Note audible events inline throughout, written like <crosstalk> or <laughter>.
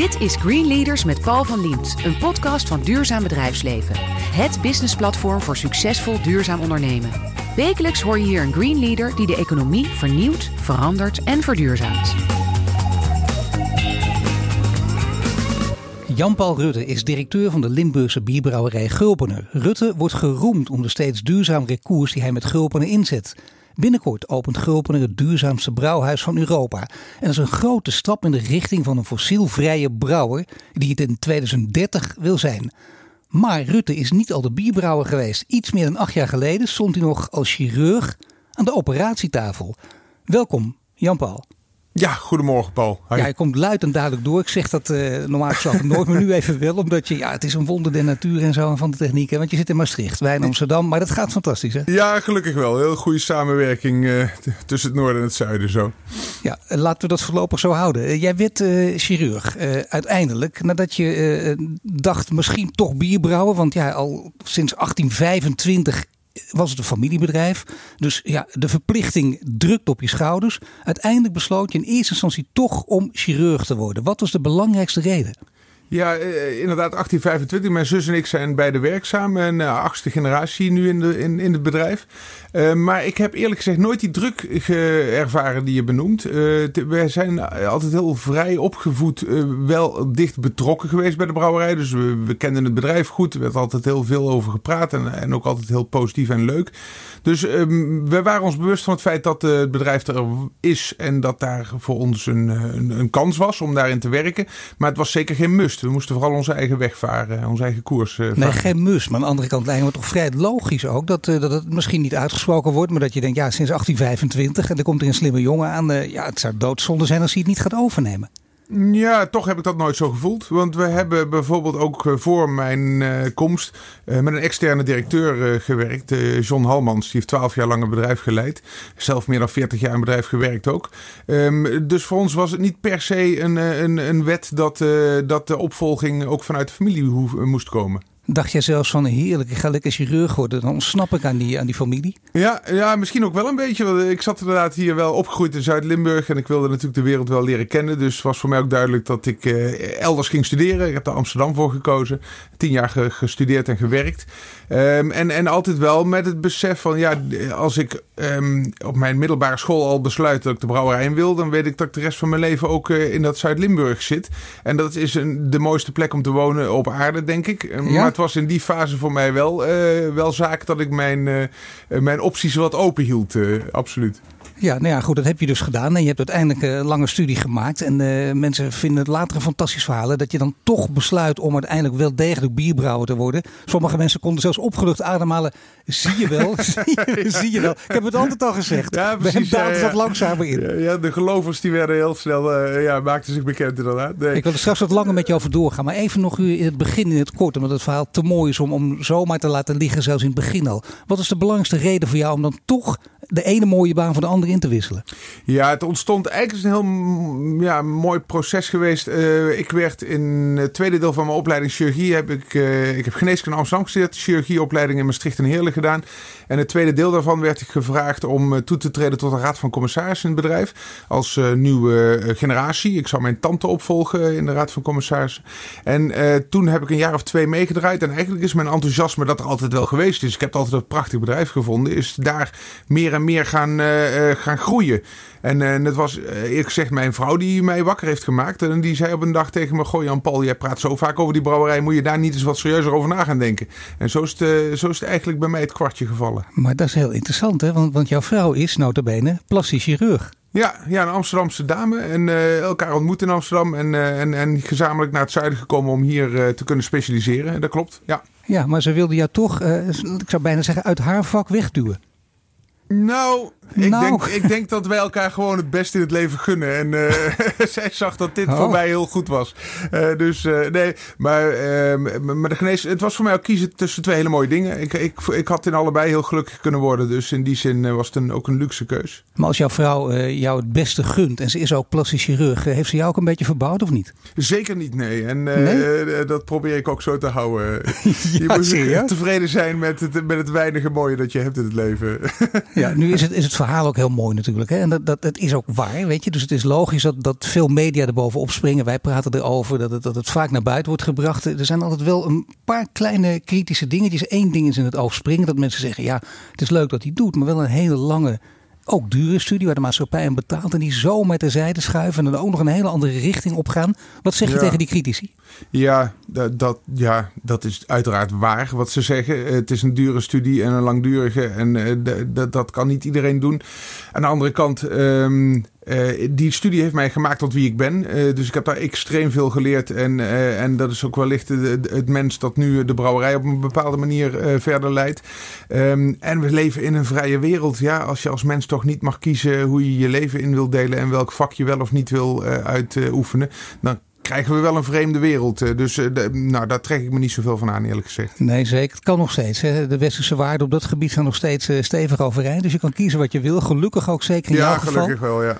Dit is Green Leaders met Paul van Liemt, een podcast van Duurzaam Bedrijfsleven. Het businessplatform voor succesvol duurzaam ondernemen. Wekelijks hoor je hier een Green Leader die de economie vernieuwt, verandert en verduurzaamt. Jan-Paul Rutte is directeur van de Limburgse bierbrouwerij Gulpener. Rutte wordt geroemd om de steeds duurzamere koers die hij met Gulpener inzet. Binnenkort opent Gulpener het duurzaamste brouwhuis van Europa. En dat is een grote stap in de richting van een fossielvrije brouwer die het in 2030 wil zijn. Maar Rutte is niet al de bierbrouwer geweest. Iets meer dan acht jaar geleden stond hij nog als chirurg aan de operatietafel. Welkom, Jan-Paul. Ja, goedemorgen Paul. Ja, je komt luid en duidelijk door. Ik zeg dat uh, normaal gesproken nooit, maar nu even wel. Omdat je, ja, het is een wonder der natuur en zo en van de techniek. Hè? Want je zit in Maastricht, wij in Amsterdam. Maar dat gaat fantastisch hè? Ja, gelukkig wel. Heel goede samenwerking uh, tussen het noorden en het zuiden zo. Ja, laten we dat voorlopig zo houden. Jij werd uh, chirurg uiteindelijk. Nadat je dacht misschien toch bier brouwen. Want ja, al sinds 1825 was het een familiebedrijf. Dus ja, de verplichting drukt op je schouders. Uiteindelijk besloot je in eerste instantie toch om chirurg te worden. Wat was de belangrijkste reden? Ja, eh, inderdaad, 1825. Mijn zus en ik zijn beide werkzaam. En uh, achtste generatie nu in, de, in, in het bedrijf. Uh, maar ik heb eerlijk gezegd nooit die druk ervaren die je benoemt. Uh, wij zijn altijd heel vrij opgevoed, wel dicht betrokken geweest bij de brouwerij. Dus we, we kenden het bedrijf goed. Er werd altijd heel veel over gepraat en, en ook altijd heel positief en leuk. Dus um, we waren ons bewust van het feit dat het bedrijf er is en dat daar voor ons een, een kans was om daarin te werken. Maar het was zeker geen must. We moesten vooral onze eigen weg varen, onze eigen koers uh, Nee, geen must. Maar aan de andere kant lijkt me toch vrij logisch ook dat, uh, dat het misschien niet uitgesproken wordt. Maar dat je denkt, ja, sinds 1825 en er komt er een slimme jongen aan. Uh, ja, het zou doodzonde zijn als hij het niet gaat overnemen. Ja, toch heb ik dat nooit zo gevoeld. Want we hebben bijvoorbeeld ook voor mijn uh, komst uh, met een externe directeur gewerkt. John Halmans, die heeft twaalf jaar lang een bedrijf geleid. Zelf meer dan veertig jaar een bedrijf gewerkt ook. Um, dus voor ons was het niet per se een, een, een wet dat, dat de opvolging ook vanuit de familie moest komen. Dacht jij zelfs van heerlijk, ik ga lekker chirurg worden. Dan ontsnap ik aan die, aan die familie. Ja, ja, misschien ook wel een beetje. Want ik zat inderdaad hier wel opgegroeid in Zuid-Limburg. En ik wilde natuurlijk de wereld wel leren kennen. Dus het was voor mij ook duidelijk dat ik uh, elders ging studeren. Ik heb daar Amsterdam voor gekozen. Tien jaar gestudeerd en gewerkt. Um, en, en altijd wel met het besef van ja, als ik um, op mijn middelbare school al besluit dat ik de brouwerij in wil, dan weet ik dat ik de rest van mijn leven ook uh, in dat Zuid-Limburg zit. En dat is een, de mooiste plek om te wonen op aarde, denk ik. Ja? Maar het was in die fase voor mij wel, uh, wel zaak dat ik mijn, uh, mijn opties wat open hield. absoluut. Ja, nou ja, goed, dat heb je dus gedaan. En je hebt uiteindelijk een lange studie gemaakt. En uh, mensen vinden het later een fantastisch verhaal. Dat je dan toch besluit om uiteindelijk wel degelijk bierbrouwer te worden. Sommige mensen konden zelfs opgelucht ademhalen. Zie je wel, <laughs> <laughs> zie, je, zie, je, wel. Ik heb het altijd al gezegd. Ja, precies. Daar ja, ja. langzamer in. Ja, ja, de gelovers die werden heel snel, uh, ja, maakten zich bekend inderdaad. Nee. Ik wil er straks wat langer met je over doorgaan. Maar even nog in het begin, in het kort. Omdat het verhaal te mooi is om, om zomaar te laten liggen, zelfs in het begin al. Wat is de belangrijkste reden voor jou om dan toch de ene mooie baan voor de andere in te wisselen? Ja, het ontstond eigenlijk een heel ja, mooi proces geweest. Uh, ik werd in het tweede deel van mijn opleiding chirurgie. Heb ik, uh, ik heb geneeskunde Amsterdam gestudeerd. Chirurgieopleiding in Maastricht en Heerlen gedaan. En het tweede deel daarvan werd ik gevraagd om uh, toe te treden tot de raad van commissarissen in het bedrijf. Als nieuwe generatie. Ik zou mijn tante opvolgen in de raad van commissarissen. En toen heb ik een jaar of twee meegedraaid. En eigenlijk is mijn enthousiasme dat er altijd wel geweest is. Ik heb altijd een prachtig bedrijf gevonden. Is daar meer en meer gaan, gaan groeien. En, en het was eerlijk gezegd mijn vrouw die mij wakker heeft gemaakt. En die zei op een dag tegen me: Goh, Jan-Paul, jij praat zo vaak over die brouwerij. Moet je daar niet eens wat serieuzer over na gaan denken? En zo is het, zo is het eigenlijk bij mij het kwartje gevallen. Maar dat is heel interessant, hè? Want, want jouw vrouw is notabene plastisch chirurg. Ja, ja, een Amsterdamse dame. En uh, elkaar ontmoet in Amsterdam. En, uh, en, en gezamenlijk naar het zuiden gekomen om hier uh, te kunnen specialiseren. Dat klopt, ja. Ja, maar ze wilde jou toch, ik zou bijna zeggen, uit haar vak wegduwen. Nou, ik, nou. Denk, ik denk dat wij elkaar gewoon het beste in het leven gunnen. En uh, <laughs> zij zag dat dit oh. voor mij heel goed was. Uh, dus uh, nee, maar, maar de genees, het was voor mij ook kiezen tussen twee hele mooie dingen. Ik, ik, ik had in allebei heel gelukkig kunnen worden. Dus in die zin was het een, ook een luxe keus. Maar als jouw vrouw jou het beste gunt en ze is ook plastisch chirurg, heeft ze jou ook een beetje verbouwd of niet? Zeker niet, nee. En nee? dat probeer ik ook zo te houden. <laughs> ja, je moet tevreden zijn met het, met het weinige mooie dat je hebt in het leven. ja, nu is het, is het verhaal ook heel mooi natuurlijk. Hè? En dat, dat, dat is ook waar, weet je. Dus het is logisch dat, dat veel media er bovenop springen. Wij praten erover dat het, dat het vaak naar buiten wordt gebracht. Er zijn altijd wel een paar kleine kritische dingetjes. Eén ding is in het oog springen. Dat mensen zeggen, ja, het is leuk dat hij doet. Maar wel een hele lange ook dure studie waar de maatschappij hem betaalt. En die zo met de zijde schuiven en dan ook nog een hele andere richting opgaan. Wat zeg je tegen die critici? Ja dat, dat, ja, dat is uiteraard waar wat ze zeggen. Het is een dure studie en een langdurige. En uh, dat kan niet iedereen doen. Aan de andere kant, um, uh, die studie heeft mij gemaakt tot wie ik ben. Uh, dus ik heb daar extreem veel geleerd. En, uh, en dat is ook wellicht het, het mens dat nu de brouwerij op een bepaalde manier verder leidt. Um, en we leven in een vrije wereld. Ja, als je als mens toch niet mag kiezen hoe je je leven in wil delen en welk vak je wel of niet wil uitoefenen, dan krijgen we wel een vreemde wereld. Eh, dus eh, nou, daar trek ik me niet zoveel van aan, eerlijk gezegd. Nee, zeker. Het kan nog steeds. Hè. De westerse waarden op dat gebied zijn nog steeds eh, stevig overeind. Dus je kan kiezen wat je wil. Gelukkig ook zeker in ja, jouw geval. Ja, gelukkig wel, ja.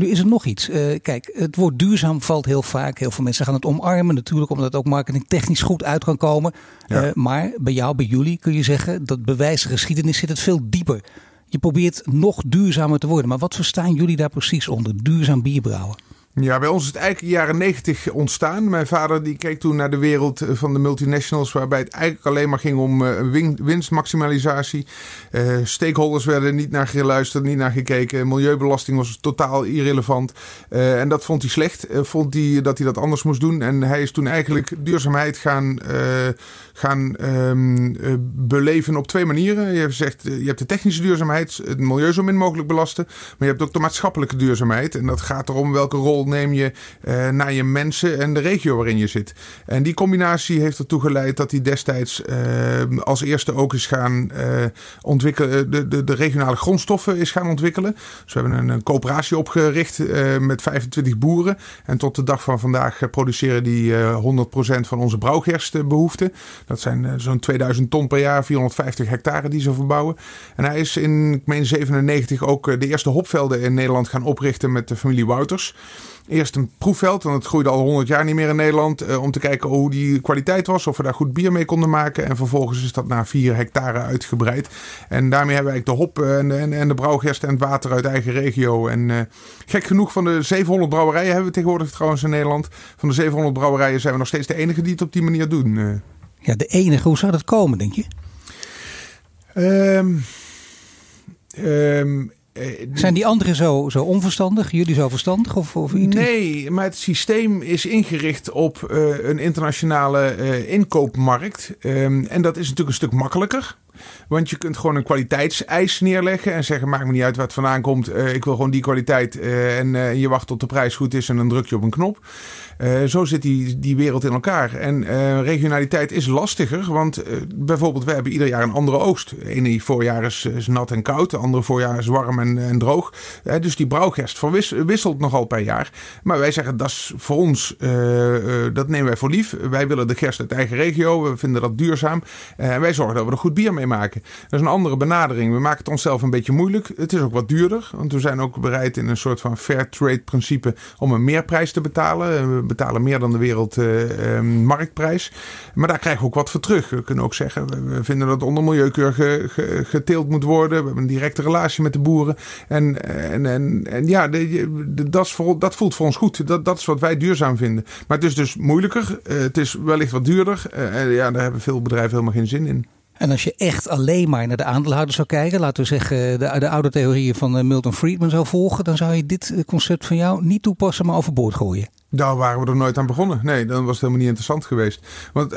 Nu is er nog iets. Uh, kijk, het woord duurzaam valt heel vaak. Heel veel mensen gaan het omarmen. Natuurlijk omdat het ook marketingtechnisch goed uit kan komen. Ja. Uh, maar bij jou, bij jullie kun je zeggen dat bewijs de geschiedenis zit het veel dieper. Je probeert nog duurzamer te worden. Maar wat verstaan jullie daar precies onder? Duurzaam bierbrouwen? Ja, bij ons is het eigenlijk jaren negentig ontstaan. Mijn vader die keek toen naar de wereld van de multinationals, waarbij het eigenlijk alleen maar ging om uh, winstmaximalisatie. Uh, stakeholders werden niet naar geluisterd, niet naar gekeken. Milieubelasting was totaal irrelevant. En dat vond hij slecht. vond hij dat hij dat anders moest doen. En hij is toen eigenlijk duurzaamheid gaan, gaan um, beleven op twee manieren. Je, zegt, je hebt de technische duurzaamheid, het milieu zo min mogelijk belasten. Maar je hebt ook de maatschappelijke duurzaamheid. En dat gaat erom welke rol neem je uh, naar je mensen en de regio waarin je zit. En die combinatie heeft ertoe geleid dat hij destijds uh, als eerste ook is gaan uh, ontwikkelen, de, de, de, regionale grondstoffen is gaan ontwikkelen. Dus we hebben een, een coöperatie opgericht met 25 boeren. En tot de dag van vandaag produceren die 100% van onze brouwgerstbehoeften. Dat zijn zo'n 2000 ton per jaar, 450 hectare die ze verbouwen. En hij is in, ik meen 97 ook de eerste hopvelden in Nederland gaan oprichten met de familie Wouters. Eerst een proefveld, want het groeide al 100 jaar niet meer in Nederland. Uh, om te kijken hoe die kwaliteit was, of we daar goed bier mee konden maken. En vervolgens is dat naar 4 hectare uitgebreid. En daarmee hebben we eigenlijk de hop en, en, en de brouwgerst en het water uit eigen regio. En uh, gek genoeg van de 700 brouwerijen hebben we tegenwoordig trouwens in Nederland. Van de 700 brouwerijen zijn we nog steeds de enige die het op die manier doen. Uh. Ja, de enige. Hoe zou dat komen, denk je? Um, um, zijn die anderen zo, zo onverstandig, jullie zo verstandig? Of, of iets? Nee, maar het systeem is ingericht op uh, een internationale uh, inkoopmarkt. Um, en dat is natuurlijk een stuk makkelijker. Want je kunt gewoon een kwaliteitseis neerleggen en zeggen: maakt me niet uit het vandaan komt. Uh, ik wil gewoon die kwaliteit. en je wacht tot de prijs goed is en dan druk je op een knop. Zo zit die, die wereld in elkaar. En regionaliteit is lastiger, want bijvoorbeeld we hebben ieder jaar een andere oogst. Ene voorjaar is, is nat en koud, de andere voorjaar is warm en, en droog. dus die brouwgerst wisselt nogal per jaar. Maar wij zeggen dat is voor ons, dat nemen wij voor lief. Wij willen de gerst uit eigen regio, we vinden dat duurzaam. en wij zorgen dat we er goed bier mee Dat is een andere benadering. We maken het onszelf een beetje moeilijk. Het is ook wat duurder, want we zijn ook bereid in een soort van fair trade principe om een meerprijs te betalen betalen meer dan de wereldmarktprijs. Uh, maar daar krijgen we ook wat voor terug. We kunnen ook zeggen, we vinden dat onder milieukeur ge, ge, geteeld moet worden. We hebben een directe relatie met de boeren. En, en, en, ja, dat, dat voelt voor ons goed. Dat, dat is wat wij duurzaam vinden. Maar het is dus moeilijker. Uh, het is wellicht wat duurder. Uh, ja, daar hebben veel bedrijven helemaal geen zin in. En als je echt alleen maar naar de aandeelhouders zou kijken, laten we zeggen de, de oude theorieën van Milton Friedman zou volgen, dan zou je dit concept van jou niet toepassen, maar overboord gooien. Daar waren we er nooit aan begonnen. Nee, dan was het helemaal niet interessant geweest. Want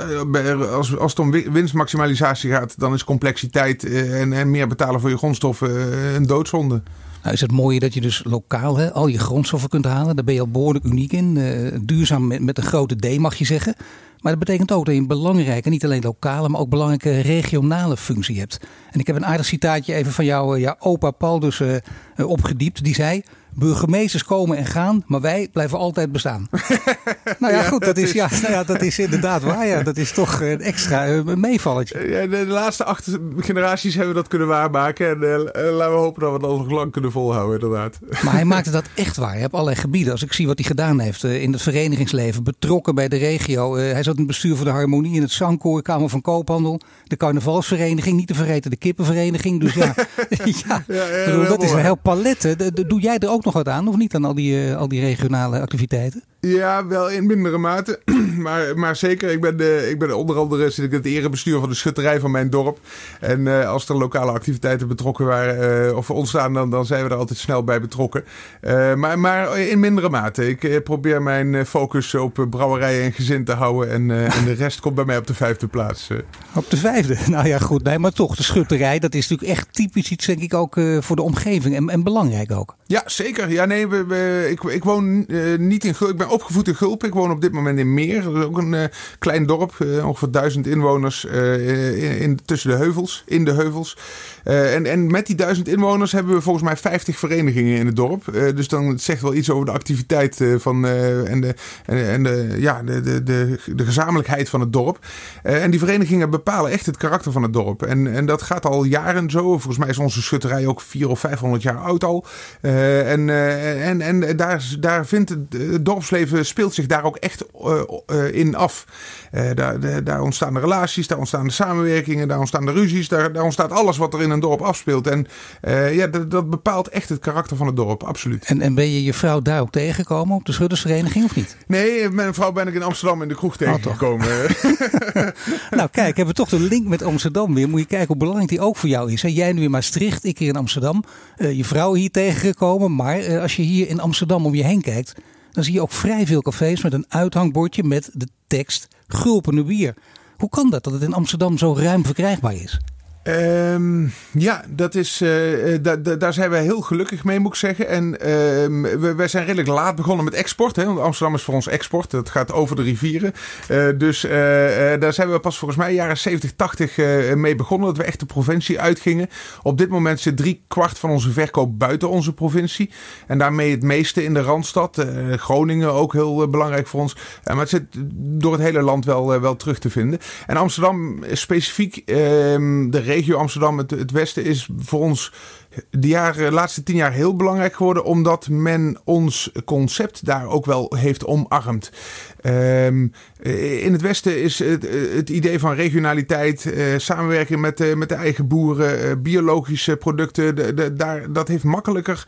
als, als het om winstmaximalisatie gaat, dan is complexiteit en, en meer betalen voor je grondstoffen een doodzonde. Nou is het mooie dat je dus lokaal hè, al je grondstoffen kunt halen. Daar ben je al behoorlijk uniek in. Duurzaam met, met een grote D mag je zeggen. Maar dat betekent ook dat je een belangrijke, niet alleen lokale, maar ook belangrijke regionale functie hebt. En ik heb een aardig citaatje even van jou, jouw opa Paul dus uh, opgediept. Die zei, Burgemeesters komen en gaan, maar wij blijven altijd bestaan. <laughs> nou ja, goed, dat is, ja, nou ja, dat is inderdaad waar. Ja. Dat is toch een extra uh, meevalletje. Ja, de, laatste acht generaties hebben we dat kunnen waarmaken. En uh, laten we hopen dat we dat nog lang kunnen volhouden, inderdaad. Maar hij maakte <laughs> dat echt waar. Je hebt allerlei gebieden. Als ik zie wat hij gedaan heeft in het verenigingsleven, betrokken bij de regio. hij zat in het bestuur van de Harmonie in het Zangkoor, Kamer van Koophandel, de Carnavalsvereniging, niet te vergeten de Kippenvereniging. Dus ja, <laughs> ja, ja, bedoel, dat is een heel palet. Doe jij er ook nog wat aan, of niet aan al die, al die regionale activiteiten? Ja, wel in mindere mate. <clears throat> maar, maar zeker, ik ben, de, ik ben onder andere zit ik in het erebestuur van de schutterij van mijn dorp. En uh, als er lokale activiteiten betrokken waren uh, of ontstaan, dan, dan zijn we er altijd snel bij betrokken. Uh, maar, maar in mindere mate. Ik probeer mijn focus op brouwerijen en gezin te houden. En, en de rest komt bij mij op de vijfde plaats. Op de vijfde? <laughs> Nou ja, goed. Nee, maar toch, de schutterij, dat is natuurlijk echt typisch iets, denk ik, ook voor de omgeving. En, en belangrijk ook. Ja, zeker. Ja, nee, we, we, ik, ik woon niet in Gul. Ik ben opgevoed in. Ik woon op dit moment in Meer. Dat is ook een uh, klein dorp, uh, ongeveer duizend inwoners uh, in, in, tussen de heuvels, in de heuvels. en, en met die duizend inwoners hebben we volgens mij 50 verenigingen in het dorp. dus dan zegt wel iets over de activiteit van, en, de, en, de, ja, de, de, de, de gezamenlijkheid van het dorp. en die verenigingen bepalen echt het karakter van het dorp. En, en dat gaat al jaren zo. Volgens mij is onze schutterij ook 400 of 500 jaar oud al. en, en, en daar, daar vindt het dorpsleven speelt zich daar ook echt uh, uh, in af. Uh, daar, daar, ontstaan de relaties, daar ontstaan de samenwerkingen, daar ontstaan de ruzies, daar, daar ontstaat alles wat er in een dorp afspeelt. En ja, dat, dat, bepaalt echt het karakter van het dorp, absoluut. En, en ben je je vrouw daar ook tegengekomen op de schuddersvereniging of niet? Nee, mijn vrouw ben ik in Amsterdam in de kroeg oh, tegengekomen. <laughs> <laughs> nou kijk, hebben we toch de link met Amsterdam weer. Moet je kijken hoe belangrijk die ook voor jou is. Hè? Jij nu in Maastricht, ik hier in Amsterdam. je vrouw hier tegengekomen. Maar als je hier in Amsterdam om je heen kijkt dan zie je ook vrij veel cafés met een uithangbordje met de tekst Gulpene bier. Hoe kan dat dat het in Amsterdam zo ruim verkrijgbaar is? Um, ja, dat is, uh, daar zijn wij heel gelukkig mee, moet ik zeggen. En uh, we, zijn redelijk laat begonnen met export. Hè, want Amsterdam is voor ons export. Dat gaat over de rivieren. Uh, dus daar zijn we pas volgens mij jaren 70, 80 mee begonnen. Dat we echt de provincie uitgingen. Op dit moment zit drie kwart van onze verkoop buiten onze provincie. En daarmee het meeste in de Randstad. Groningen ook heel belangrijk voor ons. maar het zit door het hele land wel, wel terug te vinden. En Amsterdam specifiek, ehm, de regio Amsterdam, het, het Westen, is voor ons de jaren, laatste tien jaar heel belangrijk geworden, omdat men ons concept daar ook wel heeft omarmd. Um, in het Westen is het, het idee van regionaliteit, uh, samenwerking met, met de eigen boeren, biologische producten, daar, dat heeft makkelijker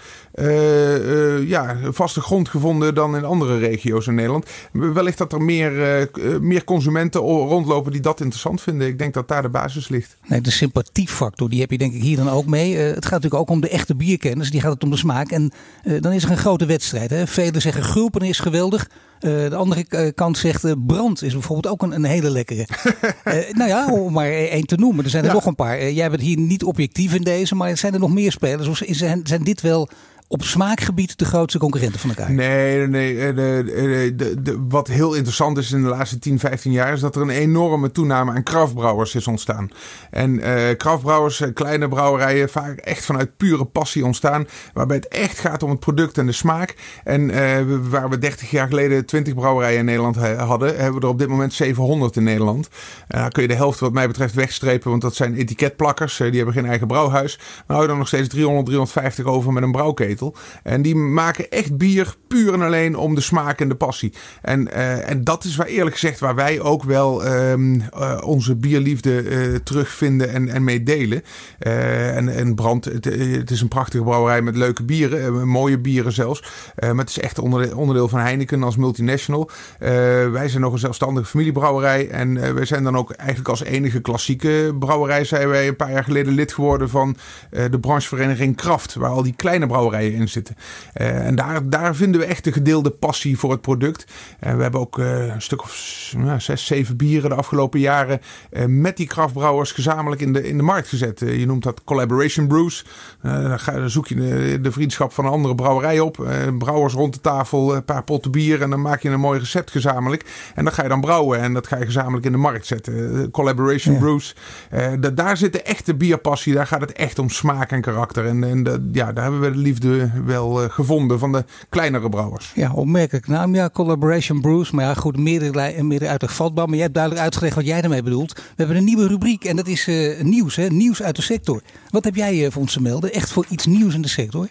ja, vaste grond gevonden dan in andere regio's in Nederland. Wellicht dat er meer, meer consumenten rondlopen die dat interessant vinden. Ik denk dat daar de basis ligt. Nee, de sympathiefactor, die heb je denk ik hier dan ook mee. het gaat natuurlijk ook om de echte bierkennis, die gaat het om de smaak. En dan is er een grote wedstrijd. Velen zeggen gulpen is geweldig. Uh, de andere eh, kant zegt uh, brand is bijvoorbeeld ook een, een hele lekkere. <laughs> nou ja, om maar één te noemen. Er zijn er nog een paar. jij bent hier niet objectief in deze, maar zijn er nog meer spelers? Of zijn, zijn dit wel op smaakgebied de grootste concurrenten van elkaar. Nee, nee. Eh, de, de, de, wat heel interessant is in de laatste 10, 15 jaar... is dat er een enorme toename aan kraftbrouwers is ontstaan. En uh, kraftbrouwers, eh, kleine brouwerijen... vaak echt vanuit pure passie ontstaan... waarbij het echt gaat om het product en de smaak. En waar we 30 jaar geleden 20 brouwerijen in Nederland hadden... hebben we er op dit moment 700 in Nederland. Kun je de helft wat mij betreft wegstrepen... want dat zijn etiketplakkers. die hebben geen eigen brouwhuis. Maar houden dan nog steeds 300, 350 over met een brouwketen. En die maken echt bier puur en alleen om de smaak en de passie. En, uh, en dat is waar eerlijk gezegd waar wij ook wel um, uh, onze bierliefde uh, terugvinden en, en mee delen. en, en Brand, het, het, is een prachtige brouwerij met leuke bieren, mooie bieren zelfs. maar het is echt onderdeel, onderdeel van Heineken als multinational. wij zijn nog een zelfstandige familiebrouwerij. En wij zijn dan ook eigenlijk als enige klassieke brouwerij zijn wij een paar jaar geleden lid geworden van de branchevereniging Kraft. Waar al die kleine brouwerijen in zitten. Uh, en daar, daar vinden we echt de gedeelde passie voor het product. En uh, we hebben ook uh, een stuk of nou, zes, zeven bieren de afgelopen jaren met die kraftbrouwers gezamenlijk in de, in de markt gezet. je noemt dat collaboration brews. dan, ga, dan, zoek je de, de, vriendschap van een andere brouwerij op. brouwers rond de tafel, een paar potten bier en dan maak je een mooi recept gezamenlijk. En dat ga je dan brouwen en dat ga je gezamenlijk in de markt zetten. collaboration ja. brews. daar zit de echte bierpassie. Daar gaat het echt om smaak en karakter. En, en ja, daar hebben we de liefde wel gevonden van de kleinere brouwers. Ja, opmerkelijk naam. Ja, Collaboration Brews. Maar ja, goed, meerdere, meerdere uit de vatbouw. Maar jij hebt duidelijk uitgelegd wat jij daarmee bedoelt. We hebben een nieuwe rubriek en dat is nieuws. Hè? Nieuws uit de sector. Wat heb jij voor ons te melden? Echt voor iets nieuws in de sector?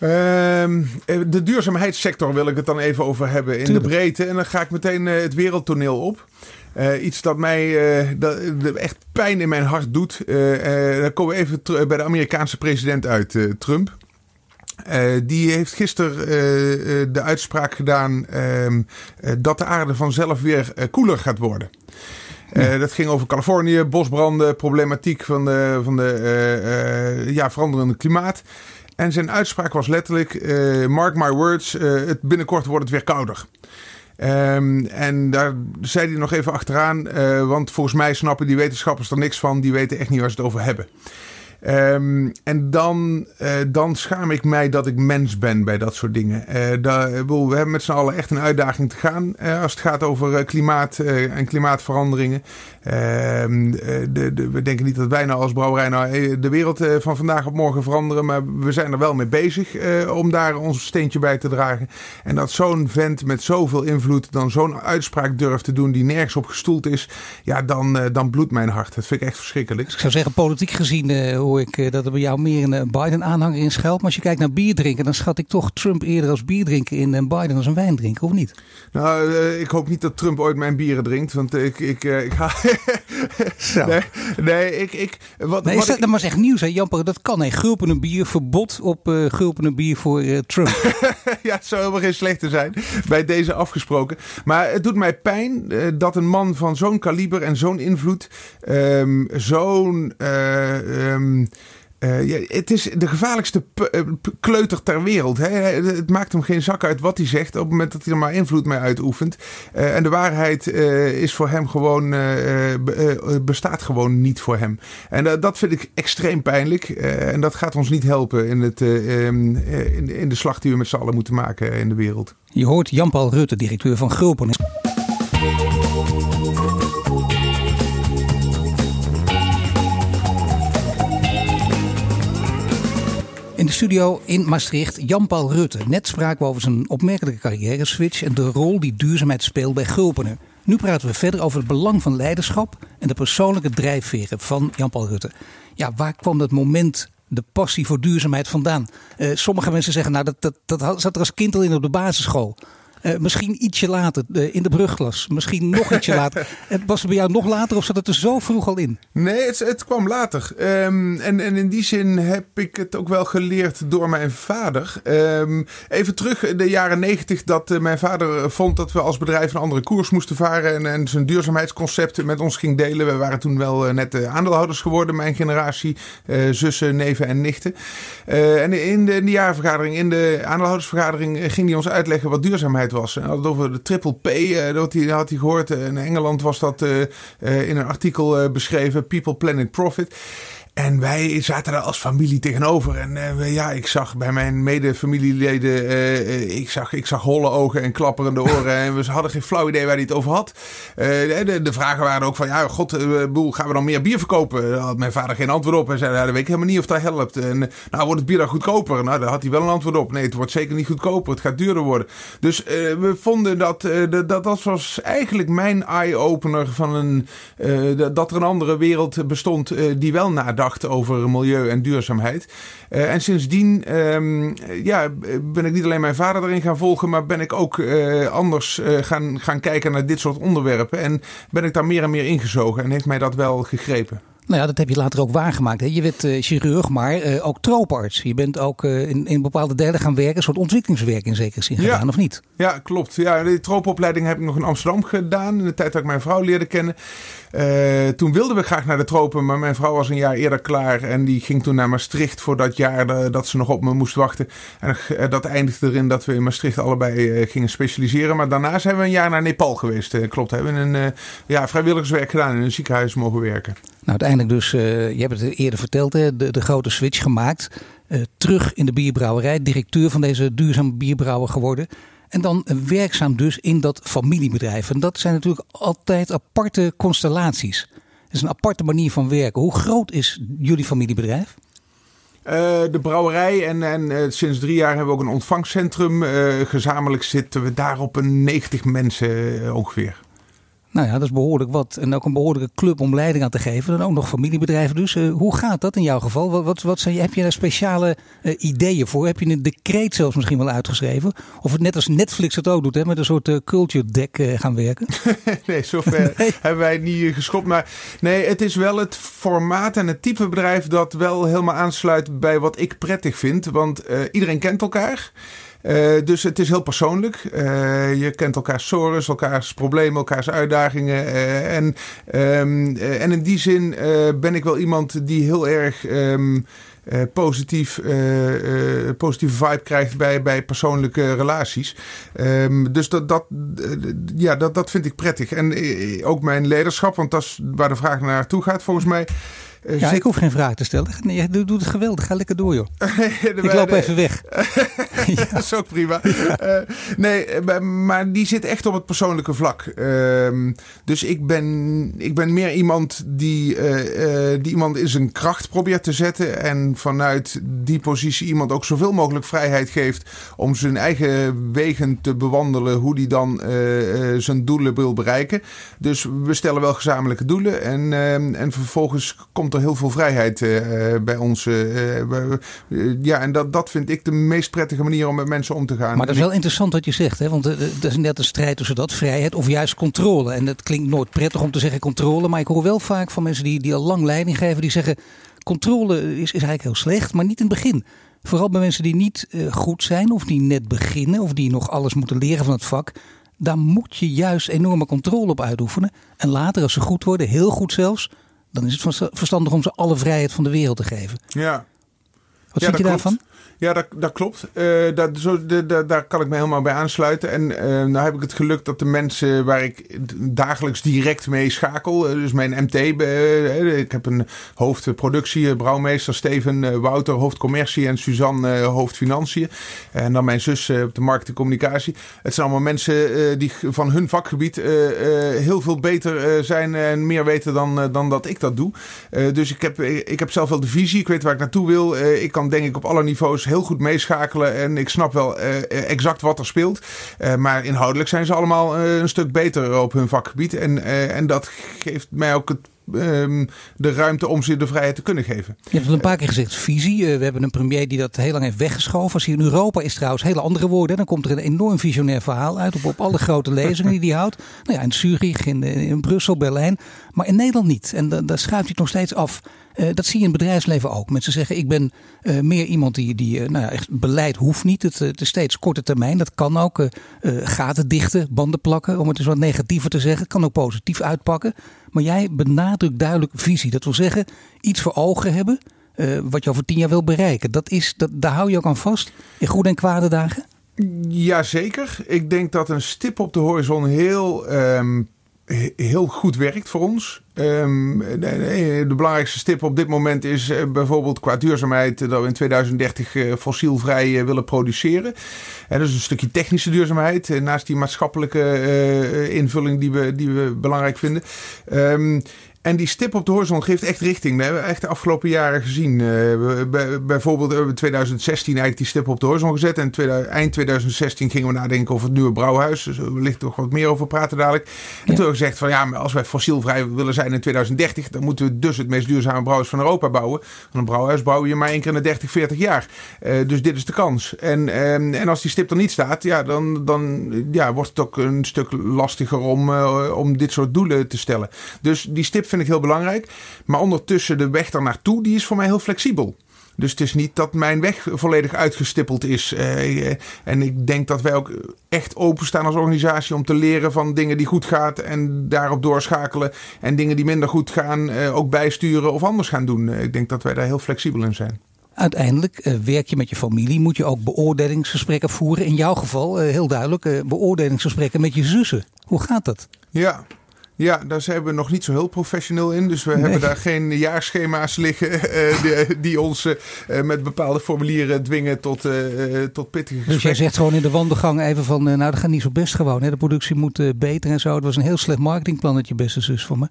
Ehm, de duurzaamheidssector wil ik het dan even over hebben in de breedte. En dan ga ik meteen het wereldtoneel op. Uh, iets dat mij uh, dat, echt pijn in mijn hart doet. Uh, dan komen we even bij de Amerikaanse president uit, Trump. die heeft gisteren de uitspraak gedaan ehm, dat de aarde vanzelf weer koeler gaat worden. Ja. dat ging over Californië, bosbranden, problematiek van de, van de ja, veranderende klimaat. En zijn uitspraak was letterlijk: Mark my words, het binnenkort wordt het weer kouder. Um, en daar zei hij nog even achteraan, uh, want volgens mij snappen die wetenschappers er niks van. Die weten echt niet waar ze het over hebben. Um, en dan, uh, dan schaam ik mij dat ik mens ben bij dat soort dingen. Daar, we hebben met z'n allen echt een uitdaging te gaan uh, als het gaat over klimaat en klimaatveranderingen. Ehm, de, we denken niet dat wij nou als brouwerij nou de wereld van vandaag op morgen veranderen. Maar we zijn er wel mee bezig om daar ons steentje bij te dragen. En dat zo'n vent met zoveel invloed dan zo'n uitspraak durft te doen die nergens op gestoeld is. Ja, dan, dan bloedt mijn hart. Dat vind ik echt verschrikkelijk. Ik zou zeggen, politiek gezien hoor ik eh, dat er bij jou meer een eh, Biden-aanhanger in schuilt. Maar als je kijkt naar bier drinken, dan schat ik toch Trump eerder als bier drinken in en Biden als een wijn drinken, of niet? Nou, eh, ik hoop niet dat Trump ooit mijn bieren drinkt. Want ik, ik, ik ga. <laughs> nee, nee, ik. ik wat, nee, wat dat, ik... maar echt nieuws, hè, Jamper? Dat kan. Nee, gulpen bier, verbod op uh, gulpen bier voor uh, Trump. <laughs> ja, het zou helemaal geen slechte zijn. Bij deze afgesproken. Maar het doet mij pijn uh, dat een man van zo'n kaliber en zo'n invloed. Um, zo'n. Um, uh, ja, het is de gevaarlijkste eh, kleuter ter wereld. Hè? Het maakt hem geen zak uit wat hij zegt op het moment dat hij er maar invloed mee uitoefent. Uh, en de waarheid is voor hem gewoon, bestaat gewoon niet voor hem. En dat vind ik extreem pijnlijk. en dat gaat ons niet helpen in, het, ehm, in, in de slag die we met z'n allen moeten maken in de wereld. Je hoort Jan-Paul Rutte, directeur van Gulpen. In de studio in Maastricht, Jan-Paul Rutte. Net spraken we over zijn opmerkelijke carrière-switch en de rol die duurzaamheid speelt bij Gulpenen. Nu praten we verder over het belang van leiderschap en de persoonlijke drijfveren van Jan-Paul Rutte. Ja, waar kwam dat moment, de passie voor duurzaamheid vandaan? Uh, sommige mensen zeggen, nou, dat, dat, dat zat er als kind al in op de basisschool. Uh, misschien ietsje later uh, in de brugglas. Misschien nog ietsje later. Het <laughs> was het bij jou nog later of zat het er zo vroeg al in? Nee, het, het kwam later. Um, en, en in die zin heb ik het ook wel geleerd door mijn vader. Um, even terug in de jaren negentig dat uh, mijn vader vond dat we als bedrijf een andere koers moesten varen. En, en zijn duurzaamheidsconcept met ons ging delen. We waren toen wel net aandeelhouders geworden, mijn generatie. zussen, neven en nichten. en in de, in de jaarvergadering, in de aandeelhoudersvergadering ging hij ons uitleggen wat duurzaamheid was. Over de triple P, uh, dat hij, had hij gehoord. In Engeland was dat uh, in een artikel beschreven, People, Planet, Profit. En wij zaten daar als familie tegenover. En uh, ja, ik zag bij mijn medefamilieleden, uh, ik, zag, ik zag holle ogen en klapperende oren. <laughs> en we hadden geen flauw idee waar hij het over had. Uh, de, de, vragen waren ook van, ja, god, boel, gaan we dan meer bier verkopen? Daar had mijn vader geen antwoord op. Hij zei, ja, dat weet ik helemaal niet of dat helpt. En nou, wordt het bier dan goedkoper? Nou, daar had hij wel een antwoord op. Nee, het wordt zeker niet goedkoper. Het gaat duurder worden. Dus we vonden dat, dat, dat was eigenlijk mijn eye-opener van een, dat er een andere wereld bestond die wel over milieu en duurzaamheid. Uh, en sindsdien um, ja, ben ik niet alleen mijn vader erin gaan volgen, maar ben ik ook uh, anders uh, gaan, gaan kijken naar dit soort onderwerpen. En ben ik daar meer en meer ingezogen en heeft mij dat wel gegrepen. Nou ja, dat heb je later ook waargemaakt. Hè? Je werd uh, chirurg, maar uh, ook trooparts. Je bent ook uh, in, in bepaalde delen gaan werken, een soort ontwikkelingswerk in zekere zin gedaan, of niet? Ja, klopt. Ja, de troopopleiding heb ik nog in Amsterdam gedaan, in de tijd dat ik mijn vrouw leerde kennen. toen wilden we graag naar de tropen, maar mijn vrouw was een jaar eerder klaar. En die ging toen naar Maastricht voor dat jaar dat ze nog op me moest wachten. En dat eindigde erin dat we in Maastricht allebei gingen specialiseren. Maar daarna zijn we een jaar naar Nepal geweest. klopt, hebben we een ja, vrijwilligerswerk gedaan in een ziekenhuis mogen werken. Nou, uiteindelijk dus, uh, je hebt het eerder verteld, hè, de, de grote switch gemaakt. Uh, terug in de bierbrouwerij, directeur van deze duurzame bierbrouwer geworden. En dan werkzaam dus in dat familiebedrijf. En dat zijn natuurlijk altijd aparte constellaties. Het is een aparte manier van werken. Hoe groot is jullie familiebedrijf? de brouwerij en, en sinds drie jaar hebben we ook een ontvangcentrum. gezamenlijk zitten we daar op een 90 mensen ongeveer. Nou ja, dat is behoorlijk wat. En ook een behoorlijke club om leiding aan te geven. Dan ook nog familiebedrijven dus. Uh, hoe gaat dat in jouw geval? Wat, wat, wat zijn, heb je daar speciale uh, ideeën voor? Heb je een decreet zelfs misschien wel uitgeschreven? Of het net als Netflix het ook doet, hè, met een soort uh, culture deck gaan werken? <laughs> nee, zover <laughs> nee. hebben wij niet geschopt. Maar nee, het is wel het formaat en het type bedrijf dat wel helemaal aansluit bij wat ik prettig vind. Want iedereen kent elkaar. Uh, dus het is heel persoonlijk. Uh, je kent elkaars sores, elkaars problemen, elkaars uitdagingen. Uh, en, um, en in die zin ben ik wel iemand die heel erg um, positief, positieve vibe krijgt bij, bij persoonlijke relaties. Um, dus dat, dat, ja, dat, dat vind ik prettig. En ook mijn leiderschap, want dat is waar de vraag naartoe gaat volgens mij. Uh, ja, ik hoef geen vraag te stellen. Nee, je doet het geweldig. Ga lekker door, joh. <laughs> ik loop even weg. <laughs> dat is ook prima. Uh, <laughs> nee, eh, maar die zit echt op het persoonlijke vlak. Uh, dus ik ben, ik ben meer iemand die, die iemand in zijn kracht probeert te zetten. En vanuit die positie iemand ook zoveel mogelijk vrijheid geeft om zijn eigen wegen te bewandelen. Hoe die dan zijn doelen wil bereiken. Dus we stellen wel gezamenlijke doelen. En, ehm, en vervolgens komt er heel veel vrijheid uh, bij ons. Uh, ja, en dat, dat vind ik de meest prettige manier om met mensen om te gaan. Maar dat is wel interessant wat je zegt, hè? want er is net een strijd tussen dat, vrijheid of juist controle. En dat klinkt nooit prettig om te zeggen controle, maar ik hoor wel vaak van mensen die, die al lang leiding geven, die zeggen controle is, is eigenlijk heel slecht, maar niet in het begin. Vooral bij mensen die niet goed zijn of die net beginnen of die nog alles moeten leren van het vak daar moet je juist enorme controle op uitoefenen. En later, als ze goed worden, heel goed zelfs, dan is het verstandig om ze alle vrijheid van de wereld te geven. Ja. Wat vind je daarvan? Ja, dat, dat klopt. Uh, dat, zo, de, daar kan ik me helemaal bij aansluiten. En uh, nou heb ik het geluk dat de mensen waar ik dagelijks direct mee schakel, uh, dus mijn MT, ik heb een hoofdproductie, brouwmeester Steven Wouter, hoofdcommercie en Suzanne, hoofdfinanciën. En dan mijn zus op de markt en communicatie. Het zijn allemaal mensen die van hun vakgebied heel veel beter zijn en meer weten dan, dan dat ik dat doe. dus ik heb, ik heb zelf wel de visie, ik weet waar ik naartoe wil. ik kan denk ik op alle niveaus heel goed meeschakelen. En ik snap wel uh, exact wat er speelt. Uh, maar inhoudelijk zijn ze allemaal een stuk beter op hun vakgebied. En, en dat geeft mij ook het um, de ruimte om ze de vrijheid te kunnen geven. Je hebt het een paar keer gezegd, visie. we hebben een premier die dat heel lang heeft weggeschoven. Als hij in Europa is trouwens hele andere woorden. Dan komt er een enorm visionair verhaal uit op, op alle grote lezingen die hij houdt. Nou ja, in Zurich, in, in Brussel, Berlijn. Maar in Nederland niet. En daar schuift hij nog steeds af. Uh, dat zie je in het bedrijfsleven ook. Mensen zeggen, ik ben uh, meer iemand die, die uh, nou ja, echt beleid hoeft niet. Het, is steeds korte termijn. Dat kan ook. gaten dichten, banden plakken, om het eens wat negatiever te zeggen. Het kan ook positief uitpakken. Maar jij benadrukt duidelijk visie. Dat wil zeggen, iets voor ogen hebben. wat je over tien jaar wil bereiken. Dat is, dat, daar hou je ook aan vast. In goede en kwade dagen. Jazeker. Ik denk dat een stip op de horizon heel... Um heel goed werkt voor ons. Um, de, belangrijkste stip op dit moment is uh, bijvoorbeeld qua duurzaamheid dat we in 2030 uh, fossielvrij willen produceren. En dat is een stukje technische duurzaamheid naast die maatschappelijke invulling die we, die we belangrijk vinden. En die stip op de horizon geeft echt richting. Dat hebben we echt de afgelopen jaren gezien. Uh, bijvoorbeeld we 2016 eigenlijk die stip op de horizon gezet. En eind 2016 gingen we nadenken over het nieuwe brouwhuis. Dus we wellicht nog wat meer over praten dadelijk. En toen hebben we gezegd van ja, maar als wij fossielvrij willen zijn in 2030... dan moeten we dus het meest duurzame brouwhuis van Europa bouwen. Want een brouwhuis bouw je maar één keer in de 30, 40 jaar. Uh, dus dit is de kans. En, um, en als die stip er niet staat, ja, dan, dan ja, wordt het ook een stuk lastiger om, uh, om dit soort doelen te stellen. Dus die stip vind ik heel belangrijk. Maar ondertussen de weg daar naartoe, die is voor mij heel flexibel. Dus het is niet dat mijn weg volledig uitgestippeld is. Uh, en ik denk dat wij ook echt openstaan als organisatie om te leren van dingen die goed gaan en daarop doorschakelen. En dingen die minder goed gaan uh, ook bijsturen of anders gaan doen. ik denk dat wij daar heel flexibel in zijn. Uiteindelijk werk je met je familie, moet je ook beoordelingsgesprekken voeren. In jouw geval, heel duidelijk, beoordelingsgesprekken met je zussen. Hoe gaat dat? Ja, ja, daar zijn we nog niet zo heel professioneel in. Dus we hebben daar geen jaarschema's liggen uh, <laughs> die, die, ons uh, met bepaalde formulieren dwingen tot, uh, tot pittige gesprekken. Dus jij zegt gewoon in de wandelgang even van, nou dat gaat niet zo best gewoon. Hè? De productie moet beter en zo. Het was een heel slecht marketingplannetje, beste zus, voor me.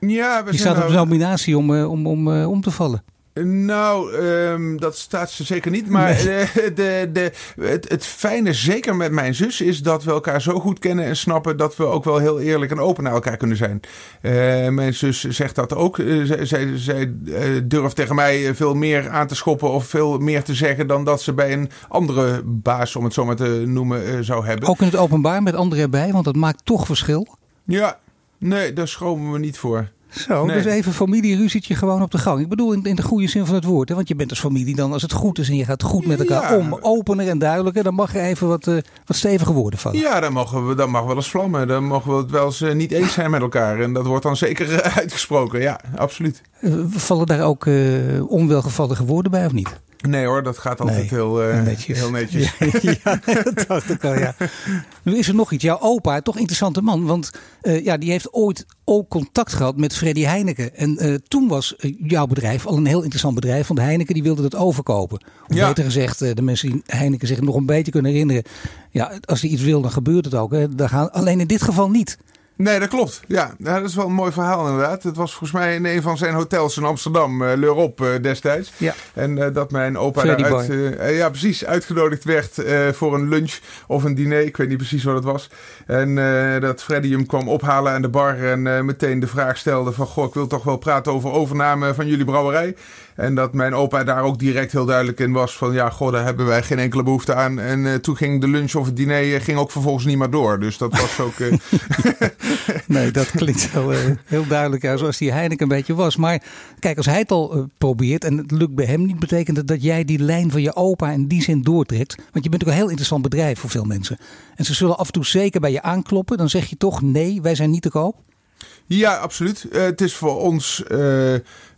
Ja, we Je staat op de nominatie om, om, om, om te vallen. Nou, ehm, dat staat ze zeker niet. Maar <laughs> de, de, de, het, het fijne, zeker met mijn zus, is dat we elkaar zo goed kennen en snappen dat we ook wel heel eerlijk en open naar elkaar kunnen zijn. Uh, mijn zus zegt dat ook. Uh, zij zij, zij uh, durft tegen mij veel meer aan te schoppen of veel meer te zeggen dan dat ze bij een andere baas, om het zo maar te noemen, zou hebben. Ook in het openbaar met anderen erbij, want dat maakt toch verschil. Ja, nee, daar schromen we niet voor. Zo, nee. dus even familieruzietje gewoon op de gang. Ik bedoel in, in de goede zin van het woord. Hè? Want je bent als familie dan, als het goed is en je gaat goed met elkaar Ja. om, opener en duidelijker, dan mag er even wat, eh, wat stevige woorden vallen. Ja, dan, mogen we, dan mag wel eens vlammen. Dan mogen we het wel eens eh, niet eens zijn met elkaar. En dat wordt dan zeker eh, <laughs> uitgesproken. Ja, absoluut. Vallen daar ook onwelgevallige woorden bij of niet? Nee hoor, dat gaat altijd Nee, heel, eh, netjes. heel netjes. <laughs> ja, dat dacht ik al, ja. Nu is er nog iets. Jouw opa, toch interessante man. Want eh, ja, die heeft ooit ook contact gehad met Freddy Heineken. En eh, toen was eh, jouw bedrijf al een heel interessant bedrijf. Want Heineken die wilde dat overkopen. Of Ja. beter gezegd, eh, de mensen die Heineken zich nog een beetje kunnen herinneren. Ja, als hij iets wil, dan gebeurt het ook. Hè. Gaan, alleen in dit geval niet. Nee, dat klopt. Ja, dat is wel een mooi verhaal inderdaad. Het was volgens mij in een van zijn hotels in Amsterdam, L'Europe eh, destijds. Ja. En eh, dat mijn opa daaruit, ja, precies, uitgenodigd werd voor een lunch of een diner. Ik weet niet precies wat het was. En dat Freddy hem kwam ophalen aan de bar en meteen de vraag stelde van... Goh, ik wil toch wel praten over overname van jullie brouwerij. En dat mijn opa daar ook direct heel duidelijk in was van... Ja, goh, daar hebben wij geen enkele behoefte aan. En eh, toen ging de lunch of het diner eh, ging ook vervolgens niet meer door. Dus dat was ook... eh, <laughs> Nee, dat klinkt wel heel duidelijk ja, zoals die Heineken een beetje was. Maar kijk, als hij het al probeert en het lukt bij hem niet, betekent het dat jij die lijn van je opa in die zin doortrekt. Want je bent ook een heel interessant bedrijf voor veel mensen. En ze zullen af en toe zeker bij je aankloppen. Dan zeg je toch nee, wij zijn niet te koop. Ja, absoluut. Het is voor ons.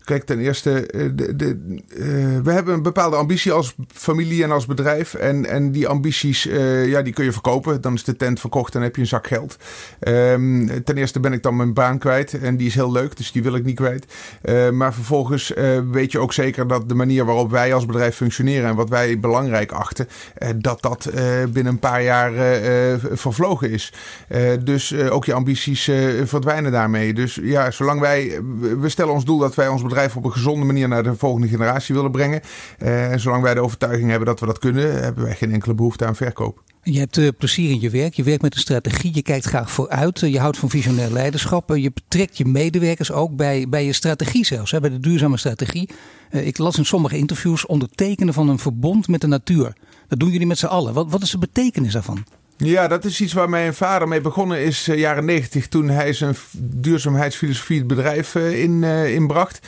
Kijk, ten eerste, eh, de, de, eh, we hebben een bepaalde ambitie als familie en als bedrijf. En, en die ambities, eh, ja, die kun je verkopen. Dan is de tent verkocht en heb je een zak geld. Ehm, ten eerste ben ik dan mijn baan kwijt. En die is heel leuk, dus die wil ik niet kwijt. Maar vervolgens weet je ook zeker dat de manier waarop wij als bedrijf functioneren en wat wij belangrijk achten, dat dat binnen een paar jaar vervlogen is. Dus ook je ambities verdwijnen daarmee. Dus ja, zolang wij, we stellen ons doel dat wij ons op een gezonde manier naar de volgende generatie willen brengen. Eh, en zolang wij de overtuiging hebben dat we dat kunnen, hebben wij geen enkele behoefte aan verkoop. Je hebt eh, plezier in je werk, je werkt met een strategie, je kijkt graag vooruit, eh, je houdt van visionair leiderschap, je betrekt je medewerkers ook bij, bij je strategie zelfs, bij de duurzame strategie. Ik las in sommige interviews ondertekenen van een verbond met de natuur. Dat doen jullie met z'n allen. Wat, wat is de betekenis daarvan? Ja, dat is iets waar mijn vader mee begonnen is eh, jaren negentig. Toen hij zijn duurzaamheidsfilosofie het bedrijf eh, in, eh, inbracht.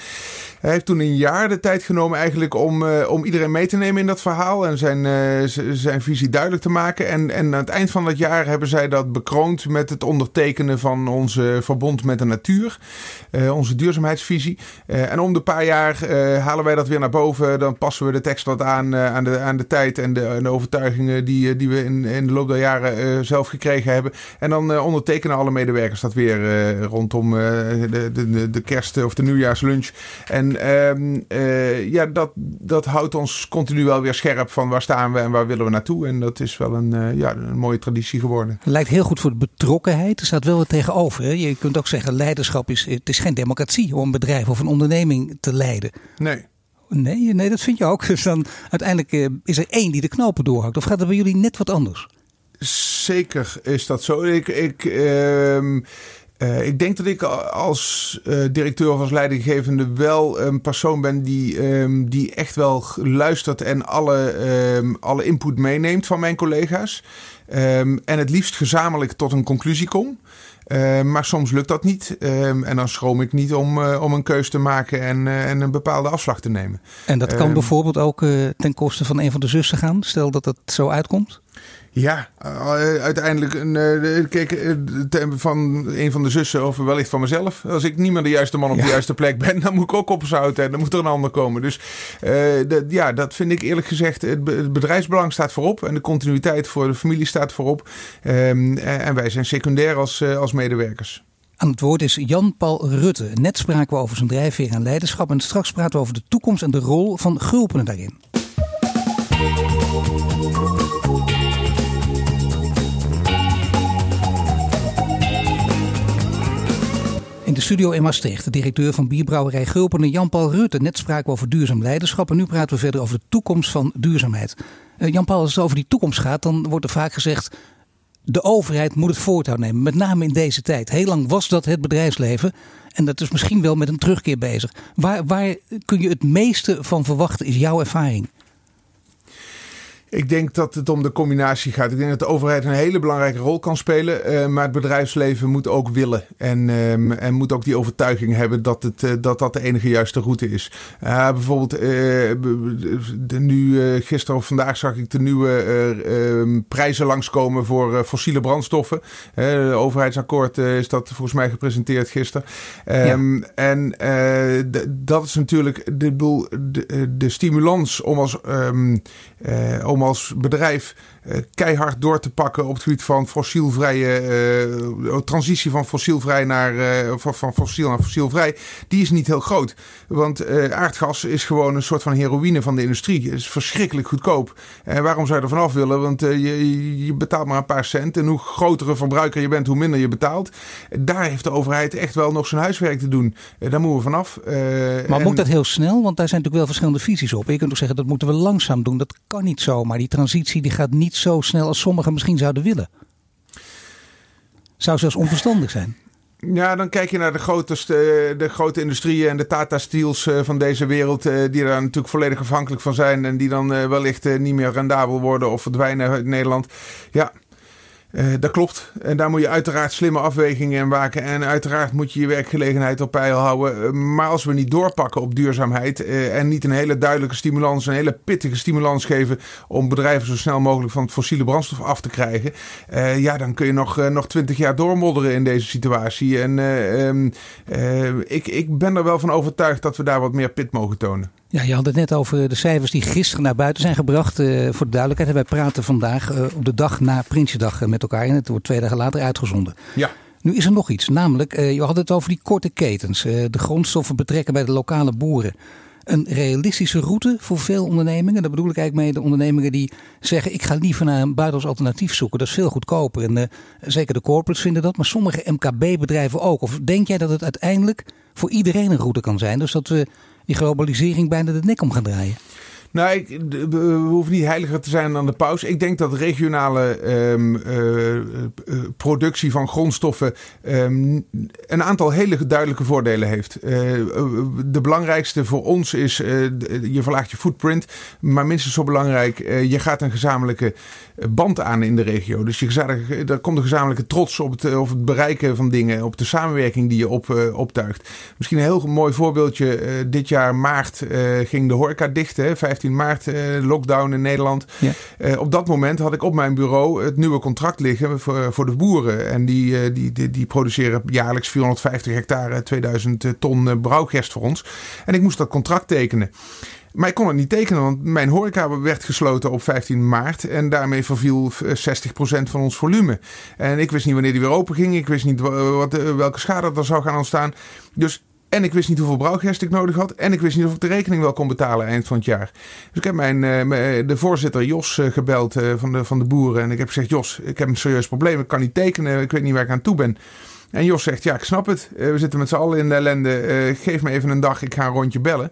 Hij heeft toen een jaar de tijd genomen eigenlijk om, eh, om iedereen mee te nemen in dat verhaal. En zijn, eh, zijn visie duidelijk te maken. En, en aan het eind van dat jaar hebben zij dat bekroond met het ondertekenen van onze verbond met de natuur. Eh, onze duurzaamheidsvisie. En om de paar jaar halen wij dat weer naar boven. Dan passen we de tekst wat aan, aan, de, aan de tijd en de, en de overtuigingen die, die we in, in de loop der jaren zelf gekregen hebben. En dan ondertekenen alle medewerkers dat weer rondom de, de, de kerst of de nieuwjaarslunch. En ehm, eh, ja, dat, dat houdt ons continu wel weer scherp van waar staan we en waar willen we naartoe. En dat is wel een, eh, ja, een mooie traditie geworden. Lijkt heel goed voor de betrokkenheid. Er staat wel wat tegenover. Hè? Je kunt ook zeggen, leiderschap is, het is geen democratie om een bedrijf of een onderneming te leiden. Nee. Nee, nee, dat vind je ook. <laughs> Dus dan uiteindelijk eh, is er één die de knopen doorhakt. Of gaat het bij jullie net wat anders? Zeker is dat zo. Ik, ik, ehm, eh, ik denk dat ik als eh, directeur of als leidinggevende wel een persoon ben die, ehm, die echt wel luistert en alle, ehm, alle input meeneemt van mijn collega's. Ehm, en het liefst gezamenlijk tot een conclusie kom. Ehm, maar soms lukt dat niet. En dan schroom ik niet om, eh, om een keus te maken en, eh, en een bepaalde afslag te nemen. En dat kan bijvoorbeeld ook eh, ten koste van een van de zussen gaan. Stel dat het zo uitkomt. Ja, eh, uiteindelijk een, eh, kijk, eh, van een van de zussen of wellicht van mezelf. Als ik niet meer de juiste man op de juiste plek ben, dan moet ik ook opzouten en dan moet er een ander komen. Dus ja, dat vind ik eerlijk gezegd, het, be- het bedrijfsbelang staat voorop en de continuïteit voor de familie staat voorop. Ehm, en wij zijn secundair als, als medewerkers. Aan het woord is Jan-Paul Rutte. Net spraken we over zijn drijfveer en leiderschap. En straks praten we over de toekomst en de rol van Gulpenen daarin. In de studio in Maastricht, de directeur van bierbrouwerij Gulpen, Jan-Paul Rutte. Net spraken we over duurzaam leiderschap en nu praten we verder over de toekomst van duurzaamheid. Uh, Jan-Paul, als het over die toekomst gaat, dan wordt er vaak gezegd... de overheid moet het voortouw nemen, met name in deze tijd. Heel lang was dat het bedrijfsleven en dat is misschien wel met een terugkeer bezig. Waar, waar kun je het meeste van verwachten, is jouw ervaring? Ik denk dat het om de combinatie gaat. Ik denk dat de overheid een hele belangrijke rol kan spelen. Uh, maar het bedrijfsleven moet ook willen. En, um, en moet ook die overtuiging hebben dat het, uh, dat, dat de enige juiste route is. Uh, bijvoorbeeld, de, nu, gisteren of vandaag zag ik de nieuwe ehm, prijzen langskomen voor fossiele brandstoffen. Overheidsakkoord is dat volgens mij gepresenteerd gisteren. Um, ja. En dat is natuurlijk de, de, de, stimulans om als, om als bedrijf keihard door te pakken op het gebied van fossielvrije uh, transitie van fossielvrij naar uh, van, van, fossiel naar fossielvrij, die is niet heel groot. Want aardgas is gewoon een soort van heroïne van de industrie. Het is verschrikkelijk goedkoop. En waarom zou je er vanaf willen? Want je, je, betaalt maar een paar cent. En hoe grotere verbruiker je bent, hoe minder je betaalt. Daar heeft de overheid echt wel nog zijn huiswerk te doen. daar moeten we vanaf. maar moet dat heel snel? Want daar zijn natuurlijk wel verschillende visies op. Je kunt ook zeggen dat moeten we langzaam doen. Dat kan niet zomaar. Die transitie die gaat niet zo snel als sommigen misschien zouden willen. Zou zelfs onverstandig zijn. Ja, dan kijk je naar de grote, de grote industrieën en de Tata Steels eh, van deze wereld. Eh, die daar natuurlijk volledig afhankelijk van zijn. En die dan eh, wellicht niet meer rendabel worden of verdwijnen uit Nederland. Ja, uh, dat klopt. En daar moet je uiteraard slimme afwegingen in maken. En uiteraard moet je je werkgelegenheid op peil houden. Eh, maar als we niet doorpakken op duurzaamheid. Uh, en niet een hele duidelijke stimulans, een hele pittige stimulans geven. om bedrijven zo snel mogelijk van fossiele brandstof af te krijgen. Ja, dan kun je nog, nog twintig jaar doormodderen in deze situatie. En um, ik, ik ben er wel van overtuigd dat we daar wat meer pit mogen tonen. Ja, je had het net over de cijfers die gisteren naar buiten zijn gebracht. Uh, voor de duidelijkheid, wij praten vandaag uh, op de dag na Prinsjesdag uh, met elkaar. En het wordt twee dagen later uitgezonden. Ja. Nu is er nog iets, namelijk, je had het over die korte ketens. de grondstoffen betrekken bij de lokale boeren. Een realistische route voor veel ondernemingen. Daar bedoel ik eigenlijk mee de ondernemingen die zeggen: ik ga liever naar een buitenlands alternatief zoeken. Dat is veel goedkoper. En zeker de corporates vinden dat, maar sommige MKB-bedrijven ook. Of denk jij dat het uiteindelijk voor iedereen een route kan zijn? Dus dat we die globalisering bijna de nek om gaan draaien? Nou, ik, we hoeven niet heiliger te zijn dan de paus. Ik denk dat regionale um, uh, productie van grondstoffen um, een aantal hele duidelijke voordelen heeft. Uh, de belangrijkste voor ons is, je verlaagt je footprint. Maar minstens zo belangrijk, je gaat een gezamenlijke band aan in de regio. Dus je, er komt een gezamenlijke trots op het, het bereiken van dingen. Op de samenwerking die je op, optuigt. Misschien een heel mooi voorbeeldje. dit jaar maart ging de horeca dicht, hè, 15 maart, uh, lockdown in Nederland. Ja. Uh, op dat moment had ik op mijn bureau het nieuwe contract liggen voor, voor de boeren. En die, die, die, die, produceren jaarlijks 450 hectare, 2000 ton brouwgerst voor ons. En ik moest dat contract tekenen. Maar ik kon het niet tekenen, want mijn horeca werd gesloten op 15 maart. En daarmee verviel 60% van ons volume. En ik wist niet wanneer die weer open ging. Ik wist niet wat, welke schade er zou gaan ontstaan. Dus en ik wist niet hoeveel brouwgerst ik nodig had. En ik wist niet of ik de rekening wel kon betalen eind van het jaar. Dus ik heb mijn, uh, de voorzitter Jos uh, gebeld van, de, van de boeren. En ik heb gezegd: Jos, ik heb een serieus probleem. Ik kan niet tekenen. Ik weet niet waar ik aan toe ben. En Jos zegt: Ja, ik snap het. we zitten met z'n allen in de ellende. geef me even een dag. Ik ga een rondje bellen.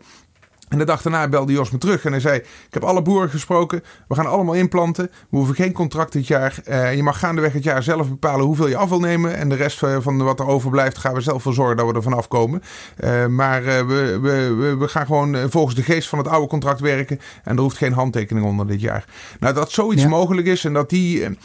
En de dag daarna belde Jos me terug en hij zei: Ik heb alle boeren gesproken. We gaan allemaal inplanten. We hoeven geen contract dit jaar. Uh, je mag gaandeweg het jaar zelf bepalen hoeveel je af wil nemen. En de rest van wat er overblijft gaan we zelf voor zorgen dat we er vanaf komen. Uh, maar uh, we, we, we, gaan gewoon volgens de geest van het oude contract werken. En er hoeft geen handtekening onder dit jaar. Nou, dat zoiets ja. mogelijk is en dat die,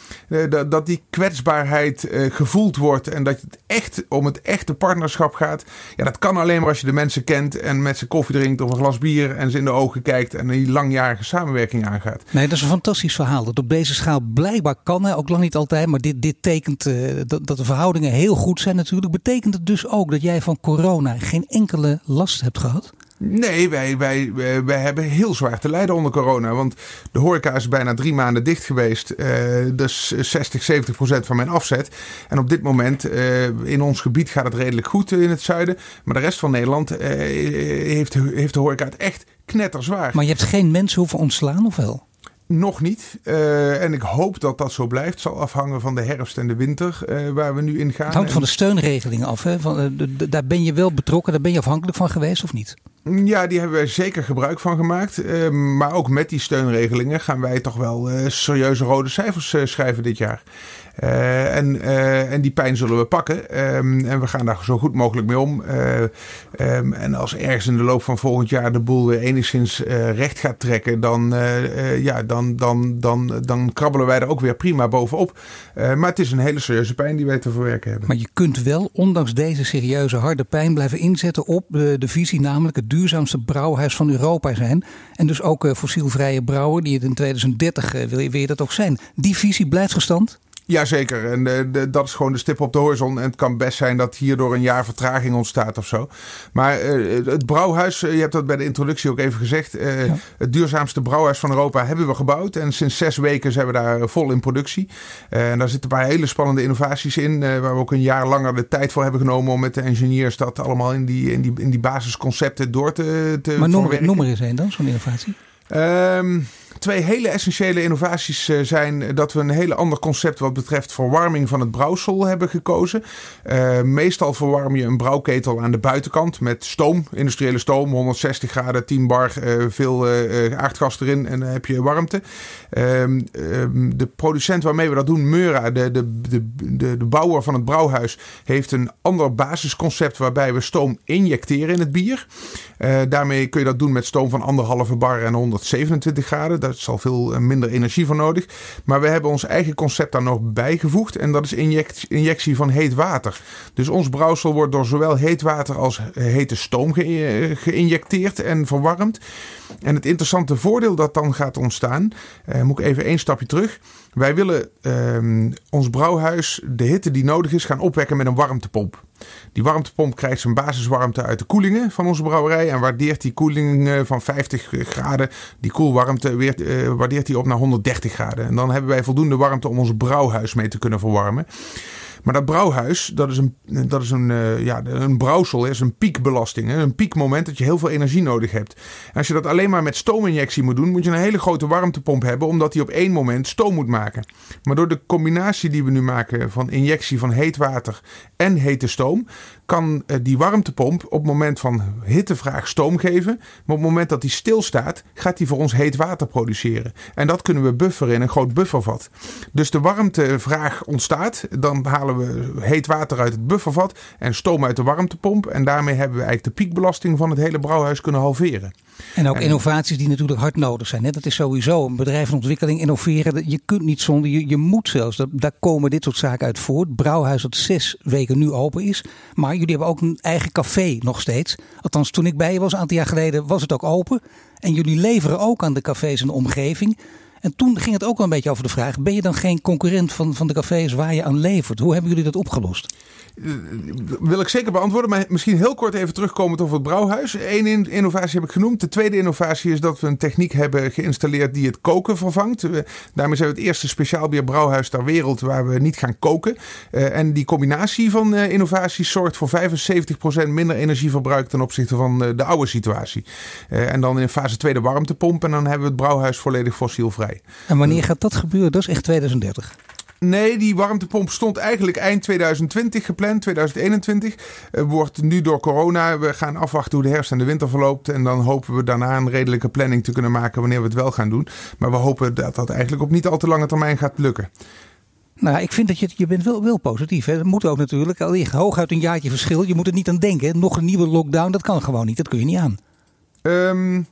dat, dat die kwetsbaarheid gevoeld wordt. En dat het echt om het echte partnerschap gaat. Ja, dat kan alleen maar als je de mensen kent en met ze koffie drinkt of een glas bier en ze in de ogen kijkt en die langjarige samenwerking aangaat. Nee, dat is een fantastisch verhaal. Dat op deze schaal blijkbaar kan, hè, ook lang niet altijd, maar dit, dit tekent uh, dat, dat de verhoudingen heel goed zijn natuurlijk. Betekent het dus ook dat jij van corona geen enkele last hebt gehad? Nee, wij, wij, wij, hebben heel zwaar te lijden onder corona. Want de horeca is bijna drie maanden dicht geweest. Uh, dus 60, 70 procent van mijn afzet. En op dit moment uh, in ons gebied gaat het redelijk goed in het zuiden. Maar de rest van Nederland uh, heeft, heeft de horeca het echt knetterzwaar. Maar je hebt geen mensen hoeven ontslaan of wel? Nog niet. Uh, en ik hoop dat dat zo blijft. Zal afhangen van de herfst en de winter uh, waar we nu in gaan. Het hangt van de steunregelingen af. Hè? Van, uh, daar ben je wel betrokken, daar ben je afhankelijk van geweest of niet? Ja, die hebben wij zeker gebruik van gemaakt. maar ook met die steunregelingen gaan wij toch wel serieuze rode cijfers schrijven dit jaar. En, en die pijn zullen we pakken. Um, en we gaan daar zo goed mogelijk mee om. Um, en als ergens in de loop van volgend jaar de boel weer enigszins recht gaat trekken, dan, ja, dan, dan, dan, dan krabbelen wij er ook weer prima bovenop. maar het is een hele serieuze pijn die wij te verwerken hebben. Maar je kunt wel, ondanks deze serieuze harde pijn, blijven inzetten op de, de visie, namelijk het duurzaamste brouwhuis van Europa zijn. En dus ook fossielvrije brouwer, die het in 2030 wil, je, wil je dat ook zijn. Die visie blijft gestand? Jazeker, en de, dat is gewoon de stip op de horizon. En het kan best zijn dat hierdoor een jaar vertraging ontstaat of zo. Maar uh, het brouwhuis, uh, je hebt dat bij de introductie ook even gezegd. Ja. Het duurzaamste brouwhuis van Europa hebben we gebouwd. En sinds zes weken zijn we daar vol in productie. en daar zitten een paar hele spannende innovaties in. waar we ook een jaar langer de tijd voor hebben genomen om met de engineers dat allemaal in die, in die, in die basisconcepten door te, te Maar noem, noem er eens een dan, zo'n innovatie. Um, Twee hele essentiële innovaties eh, zijn dat we een hele ander concept wat betreft verwarming van het brouwsel hebben gekozen. Uh, meestal verwarm je een brouwketel aan de buitenkant met stoom, industriële stoom, 160 graden, 10 bar, uh, veel aardgas erin en dan heb je warmte. Ehm, ehm, de producent waarmee we dat doen, Meura, de, de, de, de, de bouwer van het brouwhuis, heeft een ander basisconcept waarbij we stoom injecteren in het bier. daarmee kun je dat doen met stoom van anderhalve bar en 127 graden. Daar al veel eh, minder energie voor nodig. Maar we hebben ons eigen concept daar nog bijgevoegd. En dat is injectie van heet water. Dus ons brouwsel wordt door zowel heet water als hete stoom ge geïnjecteerd en verwarmd. En het interessante voordeel dat dan gaat ontstaan, eh, moet ik even één stapje terug. Wij willen eh, ons brouwhuis de hitte die nodig is gaan opwekken met een warmtepomp. Die warmtepomp krijgt zijn basiswarmte uit de koelingen van onze brouwerij. En waardeert die koeling eh, van 50 graden, die koelwarmte, weer, uh, waardeert die op naar 130 graden. En dan hebben wij voldoende warmte om ons brouwhuis mee te kunnen verwarmen. Maar dat brouwhuis, dat is een, dat is een, uh, ja, een brouwsel, is een piekbelasting. Een piekmoment dat je heel veel energie nodig hebt. Als je dat alleen maar met stoominjectie moet doen, moet je een hele grote warmtepomp hebben, omdat die op één moment stoom moet maken. Maar door de combinatie die we nu maken van injectie van heet water en hete stoom, kan uh, die warmtepomp op het moment van hittevraag stoom geven. Maar op het moment dat die stilstaat, gaat die voor ons heet water produceren. En dat kunnen we bufferen in een groot buffervat. Dus de warmtevraag ontstaat, dan halen we heet water uit het buffervat en stoom uit de warmtepomp. En daarmee hebben we eigenlijk de piekbelasting van het hele brouwhuis kunnen halveren. En ook innovaties die natuurlijk hard nodig zijn. Dat is sowieso een bedrijvenontwikkeling, innoveren. Je kunt niet zonder, je, je moet zelfs. Daar komen dit soort zaken uit voort. Brouwhuis dat zes weken nu open is. Maar jullie hebben ook een eigen café nog steeds. Althans, toen ik bij je was, een aantal jaar geleden, was het ook open. En jullie leveren ook aan de cafés in de omgeving. En toen ging het ook wel een beetje over de vraag: ben je dan geen concurrent van, van de cafés waar je aan levert? Hoe hebben jullie dat opgelost? Wil ik zeker beantwoorden, maar misschien heel kort even terugkomen over het brouwhuis. Eén innovatie heb ik genoemd. De tweede innovatie is dat we een techniek hebben geïnstalleerd die het koken vervangt. Daarmee zijn we het eerste speciaalbier brouwhuis ter wereld waar we niet gaan koken. Uh, en die combinatie van uh, innovaties zorgt voor 75% minder energieverbruik ten opzichte van uh, de oude situatie. en dan in fase 2 de warmtepomp en dan hebben we het brouwhuis volledig fossielvrij. En wanneer gaat dat gebeuren? Dat is echt 2030. Nee, die warmtepomp stond eigenlijk eind 2020 gepland, 2021. Uh, wordt nu door corona. We gaan afwachten hoe de herfst en de winter verloopt. En dan hopen we daarna een redelijke planning te kunnen maken wanneer we het wel gaan doen. Maar we hopen dat dat eigenlijk op niet al te lange termijn gaat lukken. Nou, ik vind dat je, je bent wel, wel positief. Hè. Dat moet ook natuurlijk. Al hooguit een jaartje verschil. Je moet er niet aan denken. Nog een nieuwe lockdown, dat kan gewoon niet. Dat kun je niet aan. Um,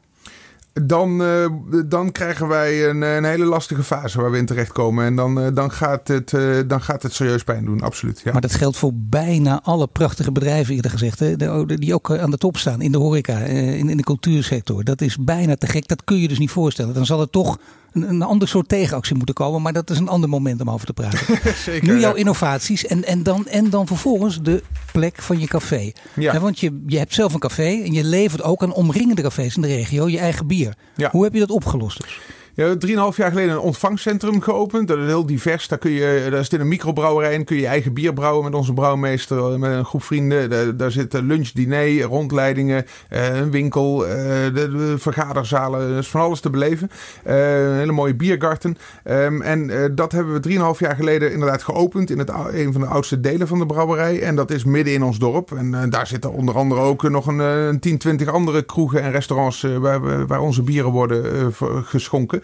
dan, uh, dan krijgen wij een, een, hele lastige fase waar we in terechtkomen. En dan, uh, dan, gaat, het, uh, dan gaat het serieus pijn doen, absoluut. Ja. Maar dat geldt voor bijna alle prachtige bedrijven, eerder gezegd. Hè? die ook aan de top staan in de horeca, in, in de cultuursector. Dat is bijna te gek. Dat kun je dus niet voorstellen. Dan zal het toch een, een ander soort tegenactie moeten komen. Maar dat is een ander moment om over te praten. <laughs> Zeker, nu jouw innovaties en, en, dan, en dan vervolgens de plek van je café. Ja. want je, je hebt zelf een café en je levert ook aan omringende cafés in de regio je eigen bier. Ja. Hoe heb je dat opgelost dus? Ja, drieënhalf jaar geleden een ontvangcentrum geopend. Dat is heel divers. Daar kun je, daar zit een microbrouwerij en kun je eigen bier brouwen met onze brouwmeester, met een groep vrienden. Daar, daar zit lunch, diner, rondleidingen, een winkel, de vergaderzalen. Er is van alles te beleven. een hele mooie biergarten. Ehm, en dat hebben we drieënhalf jaar geleden inderdaad geopend in het, een van de oudste delen van de brouwerij. En dat is midden in ons dorp. En daar zitten onder andere ook nog een, een 10, 20 andere kroegen en restaurants waar, waar onze bieren worden geschonken.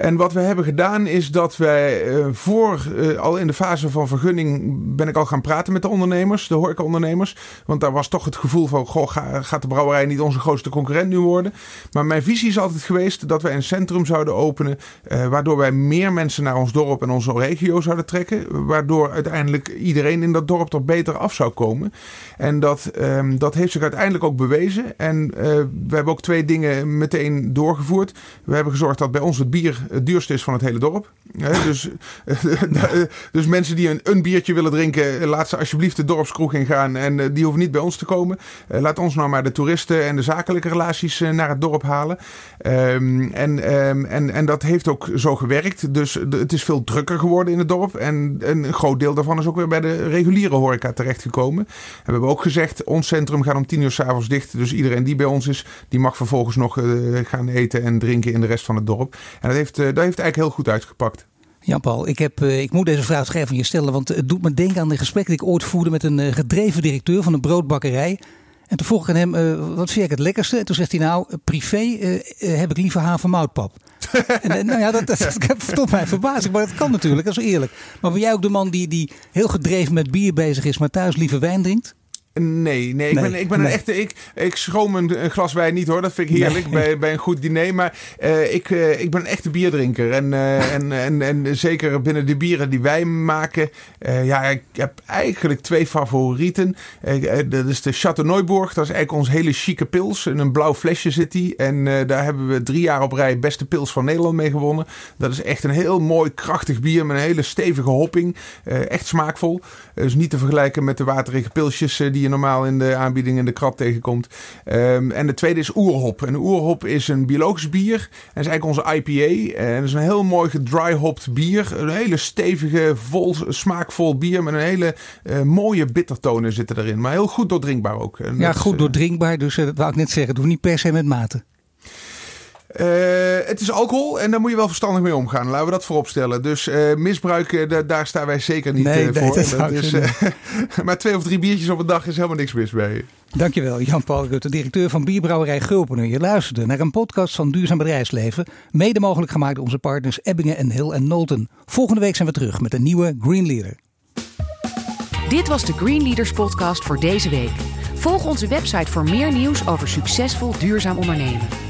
En wat we hebben gedaan is dat wij uh, voor, uh, al in de fase van vergunning, ben ik al gaan praten met de ondernemers, de horecaondernemers. Want daar was toch het gevoel van, goh, gaat de brouwerij niet onze grootste concurrent nu worden? Maar mijn visie is altijd geweest dat wij een centrum zouden openen, uh, waardoor wij meer mensen naar ons dorp en onze regio zouden trekken. Waardoor uiteindelijk iedereen in dat dorp er beter af zou komen. En dat, um, dat heeft zich uiteindelijk ook bewezen. En we hebben ook twee dingen meteen doorgevoerd. We hebben gezorgd dat bij ons het bier het duurste is van het hele dorp. dus, <laughs> dus mensen die een, een, biertje willen drinken, laat ze alsjeblieft de dorpskroeg in gaan. En eh, die hoeven niet bij ons te komen. Eh, laat ons nou maar de toeristen en de zakelijke relaties eh, naar het dorp halen. Ehm, en, ehm, en, en dat heeft ook zo gewerkt. Dus het is veel drukker geworden in het dorp. En een groot deel daarvan is ook weer bij de reguliere horeca terechtgekomen. En we hebben ook gezegd, ons centrum gaat om tien uur s'avonds dicht. Dus iedereen die bij ons is, die mag vervolgens nog gaan eten en drinken in de rest van het dorp. En dat heeft dat heeft eigenlijk heel goed uitgepakt. Jan-Paul, ik, heb, eh, ik moet deze vraag toch even je stellen, want het doet me denken aan de gesprek die ik ooit voerde met een eh, gedreven directeur van een broodbakkerij. En toen vroeg ik aan hem, uh, wat vind ik het lekkerste? En toen zegt hij nou, privé heb ik liever havermoutpap. <laughs> en, nou ja, dat, dat, dat tot mijn verbazing, maar dat kan natuurlijk, dat is eerlijk. Maar ben jij ook de man die, die heel gedreven met bier bezig is, maar thuis liever wijn drinkt? Nee, nee, ik ben, ik ben een echte. Ik, ik schroom een, een, glas wijn niet hoor. Dat vind ik heerlijk bij, bij een goed diner. Maar uh, ik, uh, ik ben een echte bierdrinker. En, uh, en, en, en zeker binnen de bieren die wij maken. ja, ik heb eigenlijk twee favorieten. dat is de Chateau Neuburg. Dat is eigenlijk ons hele chique pils. In een blauw flesje zit die. En daar hebben we drie jaar op rij beste pils van Nederland mee gewonnen. Dat is echt een heel mooi, krachtig bier met een hele stevige hopping. echt smaakvol. Dus niet te vergelijken met de waterige pilsjes die je normaal in de aanbieding in de krab tegenkomt. Um, en de tweede is oerhop. En oerhop is een biologisch bier. En is eigenlijk onze IPA. En het is een heel mooi gedry-hopped bier. Een hele stevige, vol, smaakvol bier met een hele uh, mooie bittertonen zitten erin. Maar heel goed doordrinkbaar ook. En ja, goed doordrinkbaar. Dus dat wou ik net zeggen. Het hoeft niet per se met mate. Uh, het is alcohol en daar moet je wel verstandig mee omgaan. Laten we dat voorop stellen. Dus uh, misbruik, uh, daar staan wij zeker niet nee, voor. Nee, dat is, <laughs> maar twee of drie biertjes op een dag is helemaal niks mis mee. Dankjewel, Jan-Paul Rutte, directeur van bierbrouwerij Gulpenen. Je luisterde naar een podcast van Duurzaam Bedrijfsleven. Mede mogelijk gemaakt door onze partners Ebbingen en Hill en Nolten. Volgende week zijn we terug met een nieuwe Green Leader. Dit was de Green Leaders podcast voor deze week. Volg onze website voor meer nieuws over succesvol duurzaam ondernemen.